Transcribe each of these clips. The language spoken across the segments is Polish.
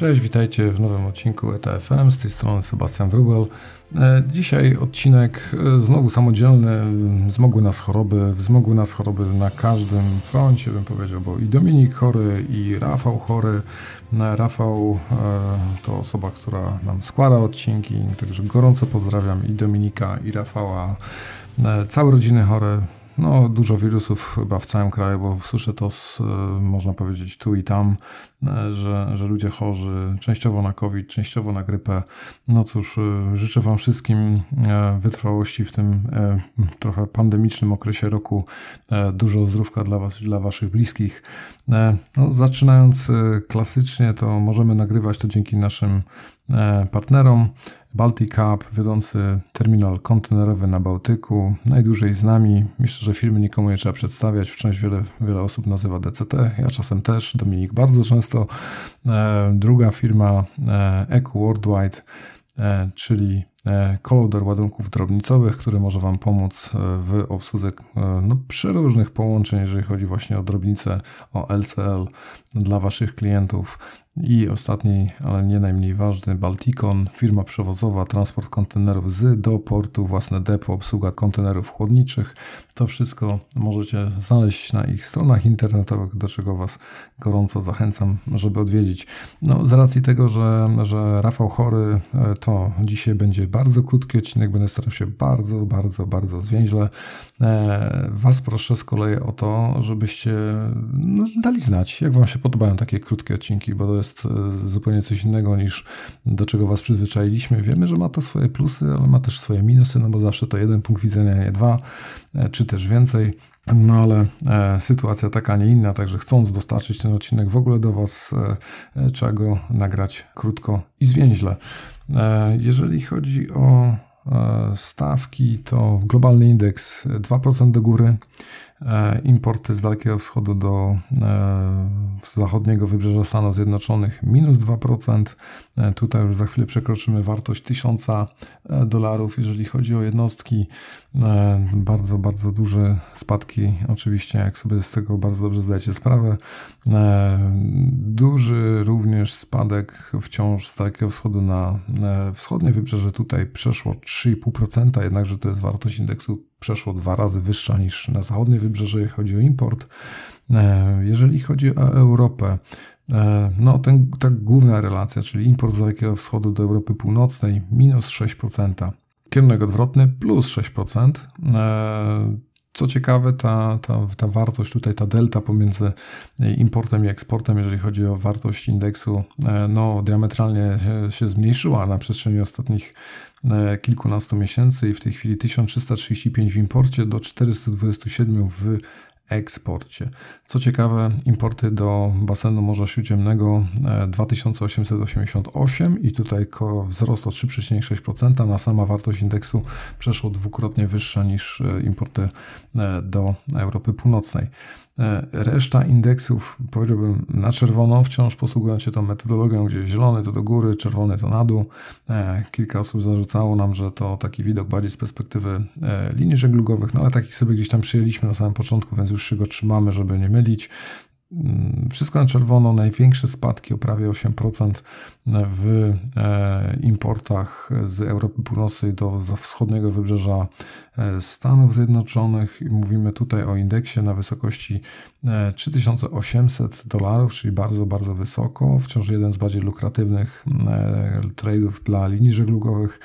Cześć, witajcie w nowym odcinku ETFM. Z tej strony Sebastian Wrubel. E, dzisiaj odcinek e, znowu samodzielny. Zmogły nas choroby, wzmogły nas choroby na każdym froncie, bym powiedział, bo i Dominik chory, i Rafał chory. E, Rafał to osoba, która nam składa odcinki, także gorąco pozdrawiam i Dominika, i Rafała. Całe rodziny chore, no, dużo wirusów chyba w całym kraju, bo słyszę to z, można powiedzieć tu i tam, że, że ludzie chorzy częściowo na COVID, częściowo na grypę. No cóż, e, życzę Wam wszystkim wytrwałości w tym trochę pandemicznym okresie roku. Dużo zdrówka dla Was i dla Waszych bliskich. No, zaczynając klasycznie, to możemy nagrywać to dzięki naszym partnerom. Baltic Cup, wiodący terminal kontenerowy na Bałtyku, najdłużej z nami. Myślę, że firmy nikomu nie trzeba przedstawiać. Wciąż wiele, wiele osób nazywa DCT, ja czasem też, Dominik bardzo często. E, druga firma e, Eco Worldwide, e, czyli kolodor ładunków drobnicowych, który może Wam pomóc w obsłudze no, przeróżnych połączeń, jeżeli chodzi właśnie o drobnice, o LCL dla Waszych klientów. I ostatni, ale nie najmniej ważny, Balticon, firma przewozowa, transport kontenerów z do portu, własne depo, obsługa kontenerów chłodniczych. To wszystko możecie znaleźć na ich stronach internetowych, do czego Was gorąco zachęcam, żeby odwiedzić. No, z racji tego, że, że Rafał chory, e, to dzisiaj będzie bardzo krótki odcinek, będę starał się bardzo, bardzo, bardzo zwięźle. E, was proszę z kolei o to, żebyście no, dali znać, jak Wam się podobają takie krótkie odcinki, bo to jest e, zupełnie coś innego niż do czego Was przyzwyczailiśmy. Wiemy, że ma to swoje plusy, ale ma też swoje minusy, no bo zawsze to jeden punkt widzenia, nie dwa, e, czy też więcej. No ale e, sytuacja taka, nie inna, także chcąc dostarczyć ten odcinek w ogóle do Was, e, trzeba go nagrać krótko i zwięźle. E, jeżeli chodzi o stawki, to globalny indeks 2% do góry, E, importy z Dalekiego Wschodu do e, zachodniego wybrzeża Stanów Zjednoczonych minus 2%. E, tutaj już za chwilę przekroczymy wartość 1000 dolarów, jeżeli chodzi o jednostki. Bardzo, bardzo duże spadki, oczywiście, jak sobie z tego bardzo dobrze zdajecie sprawę. Duży również spadek wciąż z Dalekiego Wschodu na wschodnie wybrzeże. Tutaj przeszło 3,5%, jednakże to jest wartość indeksu przeszło dwa razy wyższa niż na zachodnie wybrzeże, jeżeli chodzi o import. E, jeżeli chodzi o Europę, e, no ten, ta główna relacja, czyli import z Dalekiego Wschodu do Europy Północnej minus 6%, kierunek odwrotny plus 6%. E, co ciekawe, ta, ta, ta wartość tutaj, ta delta pomiędzy importem i eksportem, jeżeli chodzi o wartość indeksu, no diametralnie się, się zmniejszyła na przestrzeni ostatnich E, kilkunastu miesięcy i w tej chwili 1335 w imporcie do 427 w eksporcie. Co ciekawe, importy do basenu Morza Śródziemnego 2888 e, i tutaj wzrost o 3,6%, na sama wartość indeksu przeszło dwukrotnie wyższa niż e, importy do Europy Północnej. E, reszta indeksów, powiedziałbym, na czerwono, wciąż posługując się tą metodologią, gdzie zielony to do góry, czerwony to na dół. E, kilka osób zarzucało nam, że to taki widok bardziej z perspektywy e, linii żeglugowych, no ale takich sobie gdzieś tam przyjęliśmy na samym początku, więc już się go trzymamy, żeby nie mylić. Mm, wszystko na czerwono, największe spadki o prawie 8% w importach z Europy Północnej do wschodniego wybrzeża Stanów Zjednoczonych. Mówimy tutaj o indeksie na wysokości 3800 e, dolarów, czyli bardzo, bardzo wysoko. Wciąż jeden z bardziej lukratywnych tradeów dla linii żeglugowych.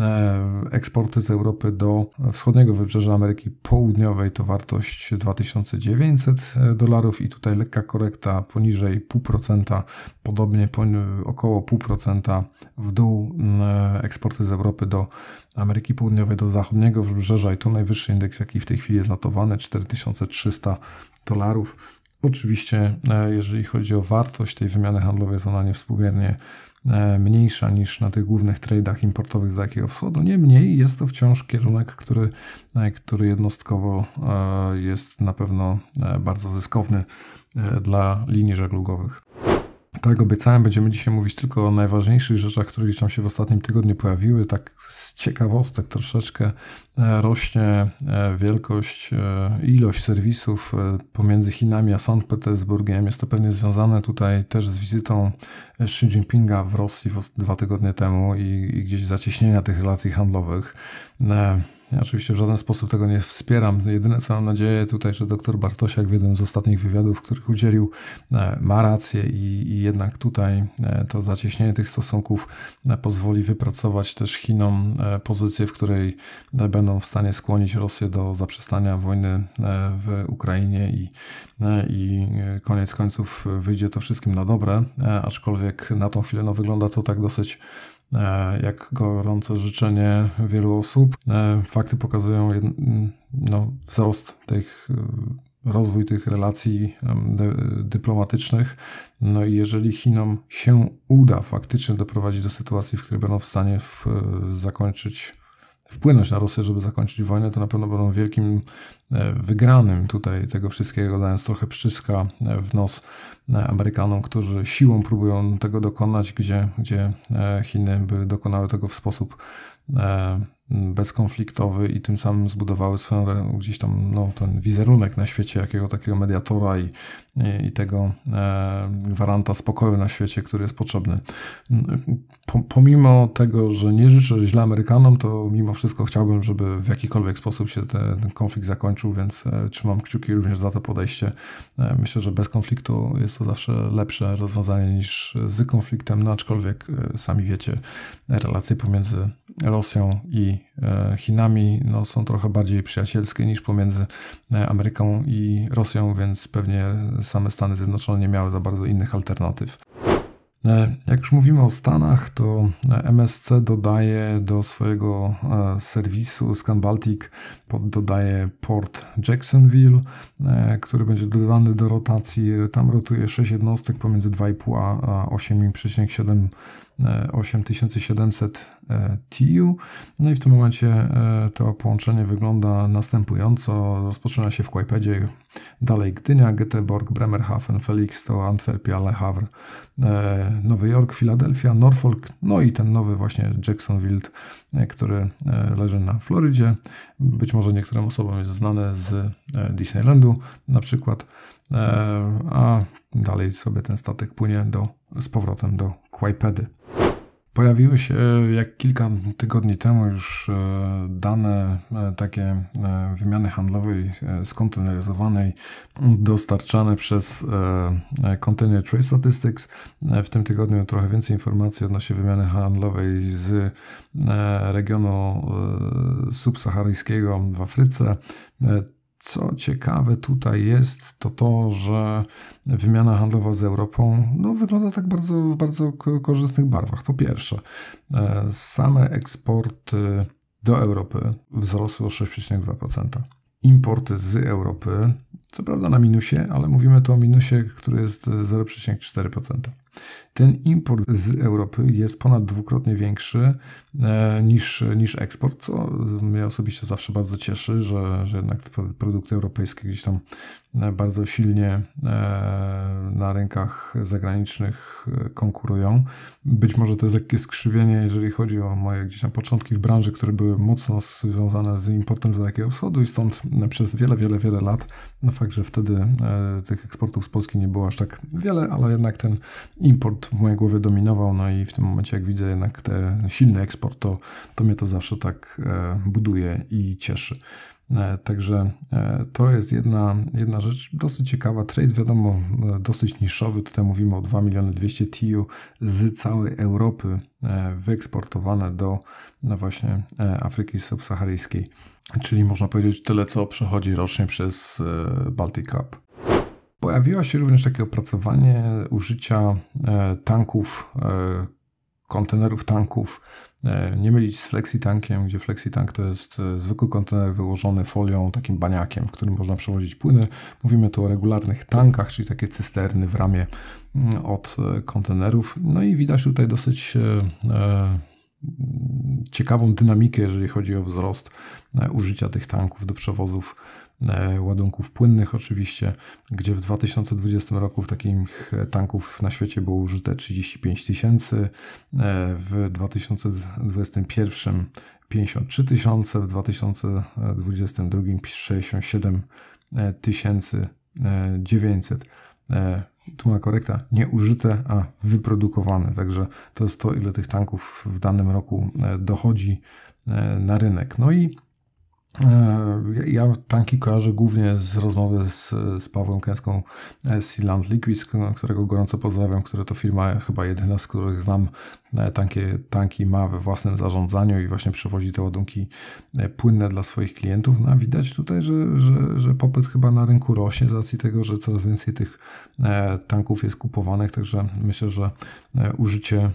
E, eksporty z Europy do wschodniego wybrzeża Ameryki Południowej to wartość 2900 dolarów i tutaj lekka korekta poniżej 0,5%, podobnie około 0,5% w dół e, eksporty z Europy do Ameryki Południowej, do zachodniego wybrzeża i tu najwyższy indeks, jaki w tej chwili jest notowany, 4300 dolarów. Oczywiście, e, jeżeli chodzi o wartość tej wymiany handlowej, jest ona niewspółmiernie E, mniejsza niż na tych głównych tradeach importowych z Dalekiego Wschodu. Niemniej jest to wciąż kierunek, który, e, który jednostkowo jest na pewno bardzo zyskowny dla linii żeglugowych. Tak obiecałem, będziemy dzisiaj mówić tylko o najważniejszych rzeczach, które gdzieś tam się w ostatnim tygodniu pojawiły. Tak z ciekawostek troszeczkę e, rośnie e, wielkość, e, ilość serwisów pomiędzy Chinami a Sankt Petersburgiem. Jest to pewnie związane tutaj też z wizytą Xi Jinpinga w Rosji dwa tygodnie temu i, i gdzieś zacieśnienia tych relacji handlowych. Ja oczywiście w żaden sposób tego nie wspieram. Jedyne co mam nadzieję tutaj, że dr Bartosiak w jednym z ostatnich wywiadów, których udzielił, e, ma rację i, i jednak tutaj e, to zacieśnienie tych stosunków e, pozwoli wypracować też Chinom pozycję, w której będą w stanie skłonić Rosję do zaprzestania wojny w Ukrainie i, i koniec końców wyjdzie to wszystkim na dobre, aczkolwiek na tą chwilę no, wygląda to tak dosyć jak gorące życzenie wielu osób. E, fakty pokazują no, wzrost tych, e, rozwój tych relacji dyplomatycznych. No i jeżeli Chinom się uda faktycznie doprowadzić do sytuacji, w której będą w stanie w, zakończyć wpłynąć na Rosję, żeby zakończyć wojnę, to na pewno będą wielkim e, wygranym tutaj tego wszystkiego, dając trochę przyska e, w nos e, Amerykanom, którzy siłą próbują tego dokonać, gdzie, gdzie Chiny by dokonały tego w sposób bezkonfliktowy i tym samym zbudowały swoją gdzieś tam no, ten wizerunek na świecie jakiego takiego mediatora i, i, tego e, gwaranta spokoju na świecie, który jest potrzebny. Po, pomimo tego, że nie życzę źle Amerykanom, to mimo wszystko chciałbym, żeby w jakikolwiek sposób się ten konflikt zakończył, więc e, trzymam kciuki również za to podejście. E, myślę, że bez konfliktu jest to zawsze lepsze rozwiązanie niż z konfliktem, no aczkolwiek sami wiecie, relacje pomiędzy Rosją i Chinami no, są trochę bardziej przyjacielskie niż pomiędzy e, Ameryką i Rosją, więc pewnie same Stany Zjednoczone nie miały za bardzo innych alternatyw. E, jak już mówimy o Stanach, to MSC dodaje do swojego serwisu ScanBaltic dodaje port Jacksonville, który będzie dodany do rotacji. Tam rotuje 6 jednostek pomiędzy 2,5 a 8,7 8700 e, TU. No i w tym momencie e, to połączenie wygląda następująco. Rozpoczyna się w Kłajpedzie, dalej Gdynia, Göteborg, Bremerhaven, Felixstowe, Antwerpia, Le Havre, e, Nowy Jork, Filadelfia, Norfolk, no i ten nowy właśnie Jacksonville, który leży na Florydzie. Być może niektórym osobom jest znane z Disneylandu na przykład, a dalej sobie ten statek płynie do, z powrotem do Kłajpedy. Pojawiły się jak kilka tygodni temu już e, dane e, takie e, wymiany handlowej skonteneryzowanej dostarczane przez Container Trade Statistics. W tym tygodniu trochę więcej informacji odnośnie wymiany handlowej z regionu subsaharyjskiego w Afryce. Co ciekawe tutaj jest, to to, że wymiana handlowa z Europą no, wygląda tak bardzo, w bardzo korzystnych barwach. Po pierwsze, e, same eksporty do Europy wzrosły o 6,2%. Importy z Europy, co prawda na minusie, ale mówimy tu o minusie, który jest 0,4% ten import z Europy jest ponad dwukrotnie większy e, niż, niż eksport, co mnie osobiście zawsze bardzo cieszy, że, że jednak te produkty europejskie gdzieś tam e, bardzo silnie e, na rynkach zagranicznych konkurują. Być może to jest jakieś skrzywienie, jeżeli chodzi o moje gdzieś tam początki w branży, które były mocno związane z importem z Dalekiego Wschodu i stąd przez wiele, wiele, wiele lat no fakt, że wtedy tych eksportów z Polski nie było aż tak wiele, ale jednak ten import w mojej głowie dominował, no i w tym momencie jak widzę jednak ten silny eksport, to, to mnie to zawsze tak e, buduje i cieszy. E, także e, to jest jedna, jedna rzecz dosyć ciekawa. Trade, wiadomo, dosyć niszowy. Tutaj mówimy o 2 miliony 200 TU z całej Europy wyeksportowane do no właśnie Afryki subsaharyjskiej. Czyli można powiedzieć tyle, co przechodzi rocznie przez Baltic Cup. Pojawiło się również takie opracowanie użycia e, tanków, e, kontenerów tanków. E, nie mylić z flexitankiem, gdzie flexitank to jest zwykły kontener wyłożony folią, takim baniakiem, w którym można przewozić płyny. Mówimy tu o regularnych tankach, czyli takie cysterny w ramie mm, od kontenerów. No i widać tutaj dosyć ciekawą dynamikę, jeżeli chodzi o wzrost użycia tych tanków do przewozów ładunków płynnych oczywiście, gdzie w 2020 roku takich tanków na świecie było użyte 35 tysięcy, w 2021 53 tysiące, w 2022 67 tysięcy 900. Tu ma korekta, nie użyte, a wyprodukowane. Także to jest to, ile tych tanków w danym roku dochodzi na rynek. No i E, ja tanki kojarzę głównie z rozmowy z, z Pawłem Kęską z Sealand Liquids, którego gorąco pozdrawiam, która to firma chyba jedyna, z których znam e, tanki, tanki ma we własnym zarządzaniu i właśnie przewozi te ładunki e, płynne dla swoich klientów. No widać tutaj, że, że, że popyt chyba na rynku rośnie z racji tego, że coraz więcej tych tanków jest kupowanych, także myślę, że użycie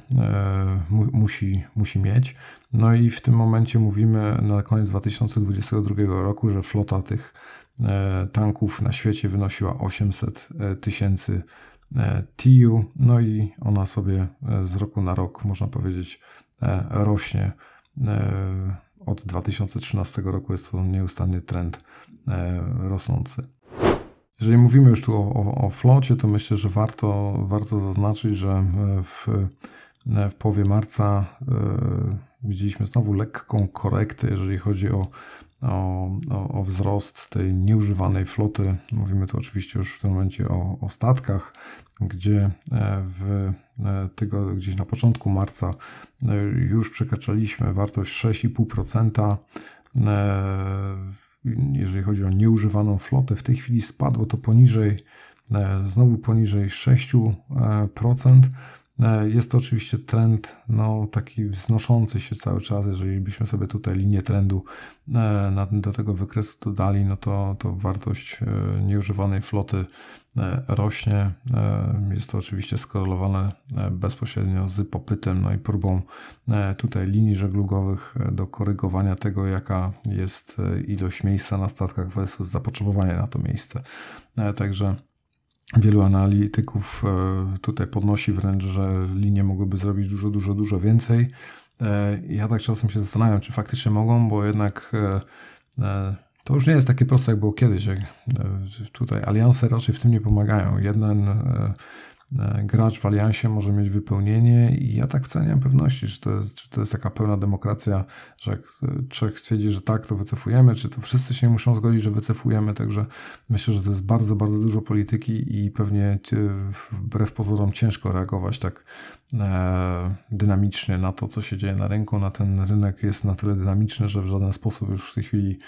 musi, musi mieć. No i w tym momencie mówimy na koniec 2022 roku, że flota tych e, tanków na świecie wynosiła 800 e, tysięcy e, TU, no i ona sobie z roku na rok, można powiedzieć, rośnie. Od 2013 roku jest to nieustanny trend rosnący. Jeżeli mówimy już tu o, o, o flocie, to myślę, że warto, warto zaznaczyć, że w, w połowie marca widzieliśmy znowu lekką korektę, jeżeli chodzi o, o, o, wzrost tej nieużywanej floty. Mówimy tu oczywiście już w tym momencie o, o statkach, gdzie e, w e, tego gdzieś na początku marca e, już przekraczaliśmy wartość 6,5%. Jeżeli chodzi o nieużywaną flotę, w tej chwili spadło to poniżej, znowu poniżej 6%. E, jest to oczywiście trend no, taki wznoszący się cały czas. Jeżeli byśmy sobie tutaj linię trendu e, do tego wykresu dodali, no to, to wartość e, nieużywanej floty rośnie. Jest to oczywiście skorelowane bezpośrednio z popytem, no i próbą tutaj linii żeglugowych do korygowania tego, jaka jest ilość miejsca na statkach versus zapotrzebowanie na to miejsce. Także Wielu analityków e, tutaj podnosi wręcz, że linie mogłyby zrobić dużo, dużo, dużo więcej. E, ja tak czasem się zastanawiam, czy faktycznie mogą, bo jednak e, to już nie jest takie proste, jak było kiedyś. Tutaj alianse raczej w tym nie pomagają. Jeden gracz w aliansie może mieć wypełnienie i ja tak wcale nie mam pewności, czy to, jest, czy to jest taka pełna demokracja, że jak trzech stwierdzi, że tak, to wycofujemy, czy to wszyscy się muszą zgodzić, że wycofujemy, także myślę, że to jest bardzo, bardzo dużo polityki i pewnie wbrew pozorom ciężko reagować tak e, dynamicznie na to, co się dzieje na rynku. Na ten rynek jest na tyle dynamiczny, że w żaden sposób już w tej chwili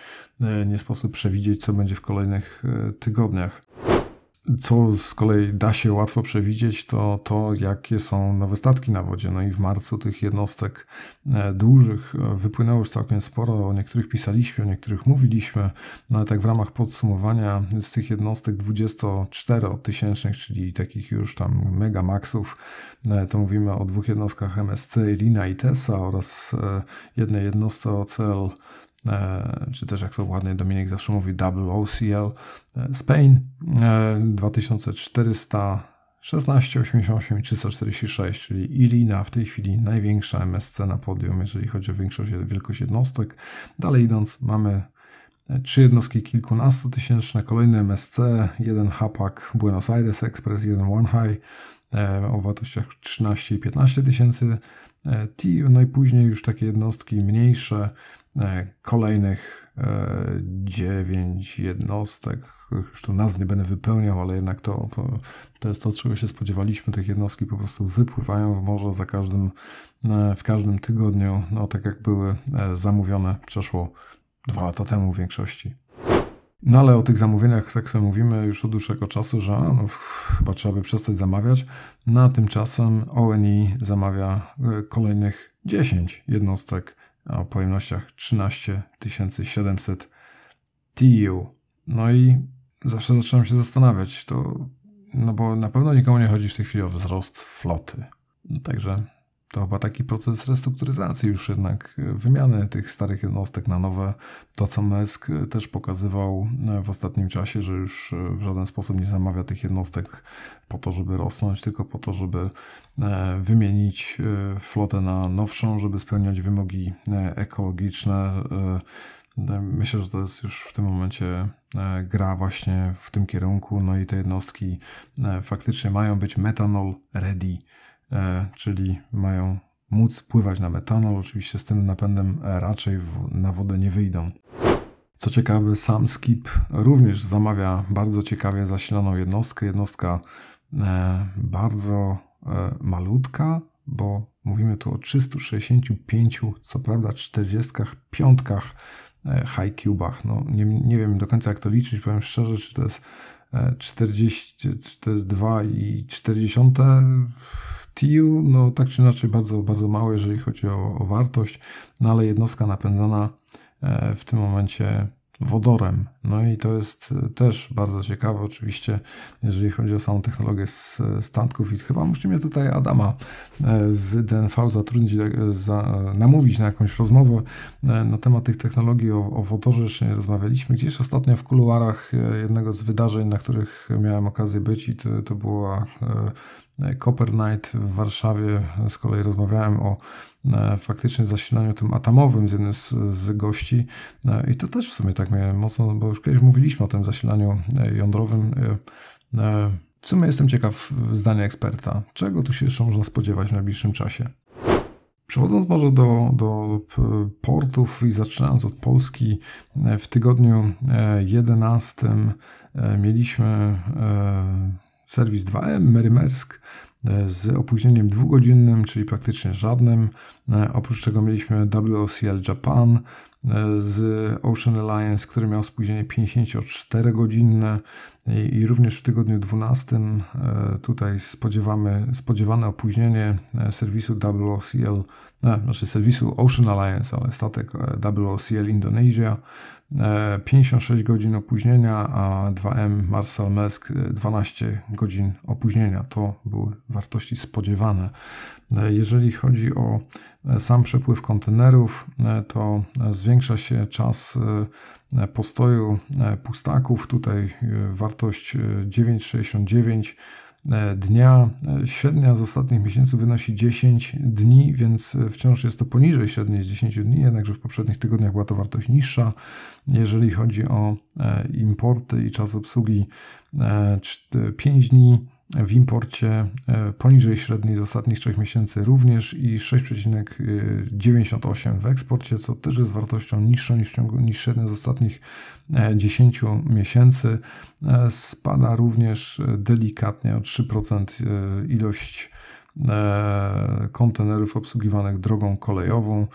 e, nie sposób przewidzieć, co będzie w kolejnych tygodniach. Co z kolei da się łatwo przewidzieć, to to, jakie są nowe statki na wodzie. No i w marcu tych jednostek e, dużych e, wypłynęło już całkiem sporo. O niektórych pisaliśmy, o niektórych mówiliśmy. No ale tak w ramach podsumowania z tych jednostek 24-tysięcznych, czyli takich już tam mega maxów, e, to mówimy o dwóch jednostkach MSC, Irina i Tessa oraz jednej jednostce OCL czy też jak to ładnie Dominik zawsze mówi, WOCL e, Spain 2416, 88 i 346, czyli Irina w tej chwili największa MSC na podium, jeżeli chodzi o większość, wielkość jednostek. Dalej idąc, mamy e, trzy jednostki kilkunastotysięczne, kolejny MSC, jeden Hapak Buenos Aires Express, jeden One High o wartościach 13 i 15 tysięcy no i później już takie jednostki mniejsze, E, kolejnych e, dziewięć jednostek. Już tu nazw nie będę wypełniał, ale jednak to, to, jest to, czego się spodziewaliśmy. Tych jednostki po prostu wypływają w morze za każdym, e, w każdym tygodniu, no tak jak były zamówione przeszło dwa lata temu w większości. No ale o tych zamówieniach tak sobie mówimy już od dłuższego czasu, że no, chyba trzeba by przestać zamawiać. Na tymczasem ONI zamawia kolejnych 10 jednostek o pojemnościach 13 700 TU. No i zawsze zaczynam się zastanawiać, to, no bo na pewno nikomu nie chodzi w tej chwili o wzrost floty. Także to chyba taki proces restrukturyzacji już jednak, wymiany tych starych jednostek na nowe. To, co Mesk też pokazywał w ostatnim czasie, że już w żaden sposób nie zamawia tych jednostek po to, żeby rosnąć, tylko po to, żeby e, wymienić e, flotę na nowszą, żeby spełniać wymogi e, ekologiczne, Myślę, że to jest już w tym momencie gra właśnie w tym kierunku, no i te jednostki faktycznie mają być metanol ready, czyli mają móc pływać na metanol. Oczywiście z tym napędem raczej na wodę nie wyjdą. Co ciekawe, sam Skip również zamawia bardzo ciekawie zasiloną jednostkę. Jednostka e, bardzo e, malutka, bo mówimy tu o 365, co prawda 45 e, high cubach. No, nie, nie wiem do końca jak to liczyć, powiem szczerze, czy to jest 40, czy to jest 2 i 40 TU, no tak czy inaczej bardzo, bardzo małe, jeżeli chodzi o, o wartość, no ale jednostka napędzana E, w tym momencie wodorem. No i to jest e, też bardzo ciekawe, oczywiście, jeżeli chodzi o samą technologię z statków. I chyba musimy tutaj Adama e, z DNV zatrudnić, za, namówić na jakąś rozmowę na temat tych technologii o, o wodorze. Jeszcze nie rozmawialiśmy. Gdzieś ostatnio w kuluarach jednego z wydarzeń, na których miałem okazję być i to, to była Copper Night w Warszawie. Z kolei rozmawiałem o e, faktycznie zasilaniu tym atomowym z jednym z, z gości. E, I to też w sumie tak mnie mocno, bo już kiedyś mówiliśmy o tym zasilaniu e, jądrowym. W sumie jestem ciekaw zdania eksperta. Czego tu się jeszcze można spodziewać w najbliższym czasie? Przechodząc może do, do portów i zaczynając od Polski, w tygodniu 11 mieliśmy serwis 2M, Merymersk e, z opóźnieniem dwugodzinnym, czyli praktycznie żadnym. E, oprócz tego mieliśmy WOCL Japan e, z Ocean Alliance, który miał spóźnienie 54-godzinne i również w tygodniu 12 tutaj spodziewamy, spodziewane opóźnienie serwisu WOCL, znaczy serwisu Ocean Alliance, ale statek WOCL Indonesia 56 godzin opóźnienia, a 2M Marcel Mesk 12 godzin opóźnienia. To były wartości spodziewane. Jeżeli chodzi o sam przepływ kontenerów, to zwiększa się czas postoju pustaków. Tutaj wartość 9,69 E, dnia. E, średnia z ostatnich miesięcy wynosi 10 dni, więc wciąż jest to poniżej średniej z 10 dni, jednakże w poprzednich tygodniach była to wartość niższa. Jeżeli chodzi o e, importy i czas obsługi 5 dni, w imporcie poniżej średniej z ostatnich 3 miesięcy również i 6,98 w eksporcie, co też jest wartością niższą niż, niż średnia z ostatnich 10 miesięcy. Spada również delikatnie o 3% ilość kontenerów obsługiwanych drogą kolejową,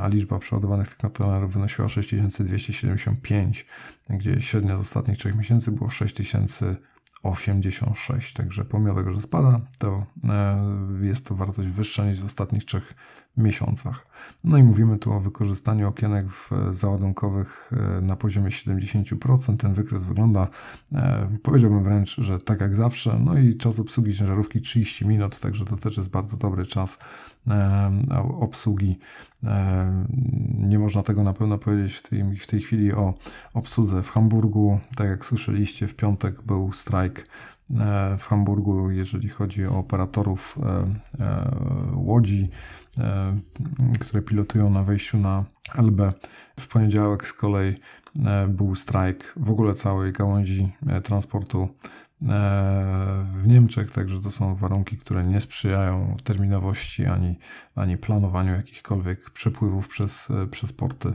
a liczba przeładowanych tych kontenerów wynosiła 6275, gdzie średnia z ostatnich 3 miesięcy było 6000 86. Także pomimo tego, że spada, to e, jest to wartość wyższa niż w ostatnich trzech miesiącach. No i mówimy tu o wykorzystaniu okienek załadunkowych e, na poziomie 70%. Ten wykres wygląda, e, powiedziałbym wręcz, że tak jak zawsze. No i czas obsługi ciężarówki 30 minut, także to też jest bardzo dobry czas obsługi. Nie można tego na pewno powiedzieć w tej, w tej chwili o obsłudze w Hamburgu. Tak jak słyszeliście, w piątek był strajk e, w Hamburgu, jeżeli chodzi o operatorów e, e, łodzi, które pilotują na wejściu na Elbę. W poniedziałek z kolei był strajk w ogóle całej gałęzi transportu E, w Niemczech, także to są warunki, które nie sprzyjają terminowości ani, ani planowaniu jakichkolwiek przepływów przez, przez porty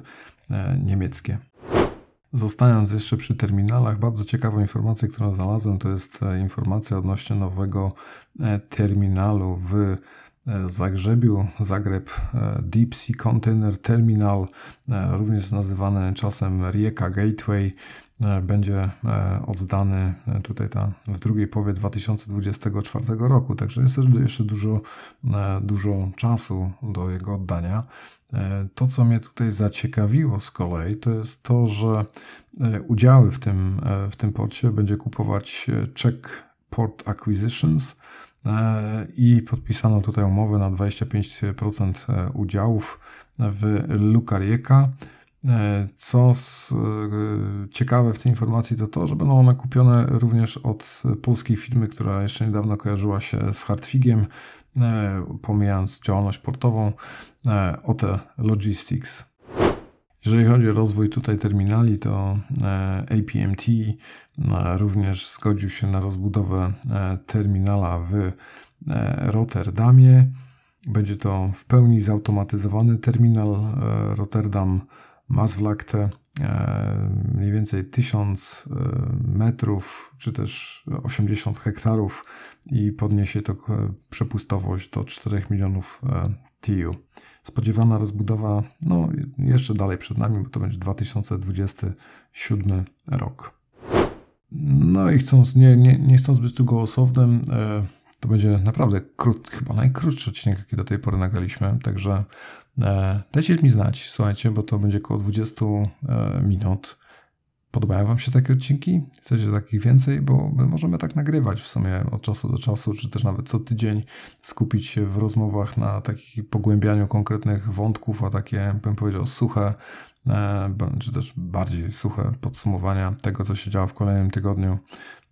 e, niemieckie. Zostając jeszcze przy terminalach, bardzo ciekawą informację, którą znalazłem, to jest e, informacja odnośnie nowego terminalu w Zagrzebiu, Zagreb Deep Sea Container Terminal, również nazywany czasem Rieka Gateway. E, będzie e, oddany e, tutaj ta, w drugiej połowie 2024 roku. Także jest jeszcze dużo, dużo czasu do jego oddania. To, co mnie tutaj zaciekawiło z kolei, to jest to, że udziały w tym, w tym porcie będzie kupować Czech Port Acquisitions i podpisano tutaj umowę na 25% udziałów w Lukarieka. E, co z, e, ciekawe w tej informacji to to, że będą one kupione również od polskiej firmy, która jeszcze niedawno kojarzyła się z Hartwigiem, e, pomijając działalność portową, OT Logistics. Jeżeli chodzi o rozwój tutaj terminali, to APMT również zgodził się na rozbudowę terminala w Rotterdamie. Będzie to w pełni zautomatyzowany terminal Rotterdam Maasvlakte E, mniej więcej 1000 e, metrów, czy też 80 hektarów i podniesie to e, przepustowość do 4 milionów TU. Spodziewana rozbudowa, no jeszcze dalej przed nami, bo to będzie 2027 rok. No i chcąc, nie, nie, nie chcąc być tu gołosłownym, to będzie naprawdę krót, chyba najkrótszy odcinek, jaki do tej pory nagraliśmy, także dajcie mi znać, słuchajcie, bo to będzie około 20 e, minut. Podobają Wam się takie odcinki? Chcecie takich więcej? Bo my możemy tak nagrywać w sumie od czasu do czasu, czy też nawet co tydzień skupić się w rozmowach na takich pogłębianiu konkretnych wątków, a takie, bym powiedział, suche, e, czy też bardziej suche podsumowania tego, co się działo w kolejnym tygodniu,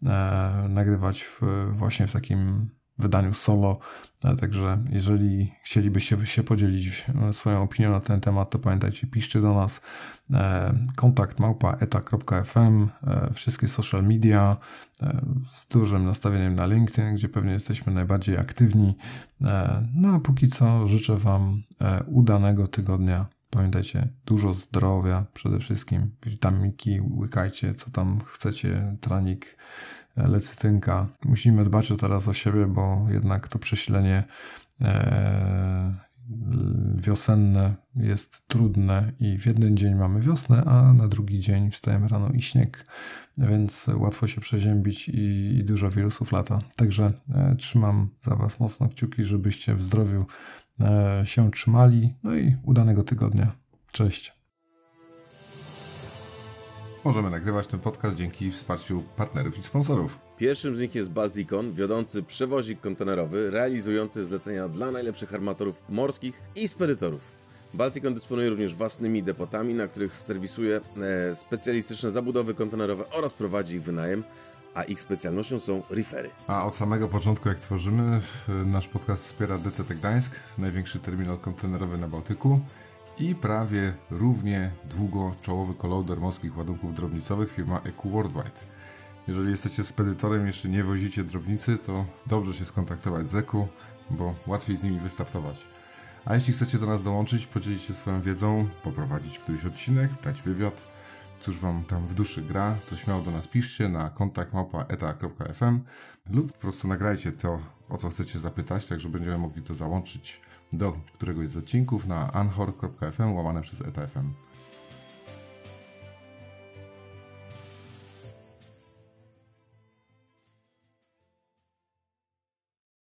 e, nagrywać w, właśnie w takim wydaniu solo. E, także jeżeli chcielibyście się podzielić e, swoją opinią na ten temat, to pamiętajcie, piszcie do nas e, kontakt małpa eta.fm, wszystkie social media z dużym nastawieniem na LinkedIn, gdzie pewnie jesteśmy najbardziej aktywni. No a póki co życzę Wam udanego tygodnia. Pamiętajcie, dużo zdrowia przede wszystkim, witamiki, łykajcie co tam chcecie, tranik lecytynka. Musimy dbać teraz o siebie, bo jednak to przesilenie e, wiosenne jest trudne i w jeden dzień mamy wiosnę, a na drugi dzień wstajemy rano i śnieg, więc łatwo się przeziębić i, i dużo wirusów lata. Także e, trzymam za Was mocno kciuki, żebyście w zdrowiu e, się trzymali. No i udanego tygodnia. Cześć. Możemy nagrywać ten podcast dzięki wsparciu partnerów i sponsorów. Pierwszym z nich jest Balticon, wiodący przewozik kontenerowy, realizujący zlecenia dla najlepszych armatorów morskich i spedytorów. Balticon dysponuje również własnymi depotami, na których serwisuje e, specjalistyczne zabudowy kontenerowe oraz prowadzi ich wynajem, a ich specjalnością są refery. A od samego początku, jak tworzymy, nasz podcast wspiera DCT Gdańsk, największy terminal kontenerowy na Bałtyku i prawie równie długo czołowy kolauder morskich ładunków drobnicowych firma EQ Worldwide. Jeżeli jesteście spedytorem jeszcze nie wozicie drobnicy, to dobrze się skontaktować z EQ, bo łatwiej z nimi wystartować. A jeśli chcecie do nas dołączyć, podzielić się swoją wiedzą, poprowadzić któryś odcinek, dać wywiad, cóż wam tam w duszy gra, to śmiało do nas piszcie na kontakt lub po prostu nagrajcie to, o co chcecie zapytać, tak że będziemy mogli to załączyć do któregoś z odcinków na anchor.fm łamane przez etafm.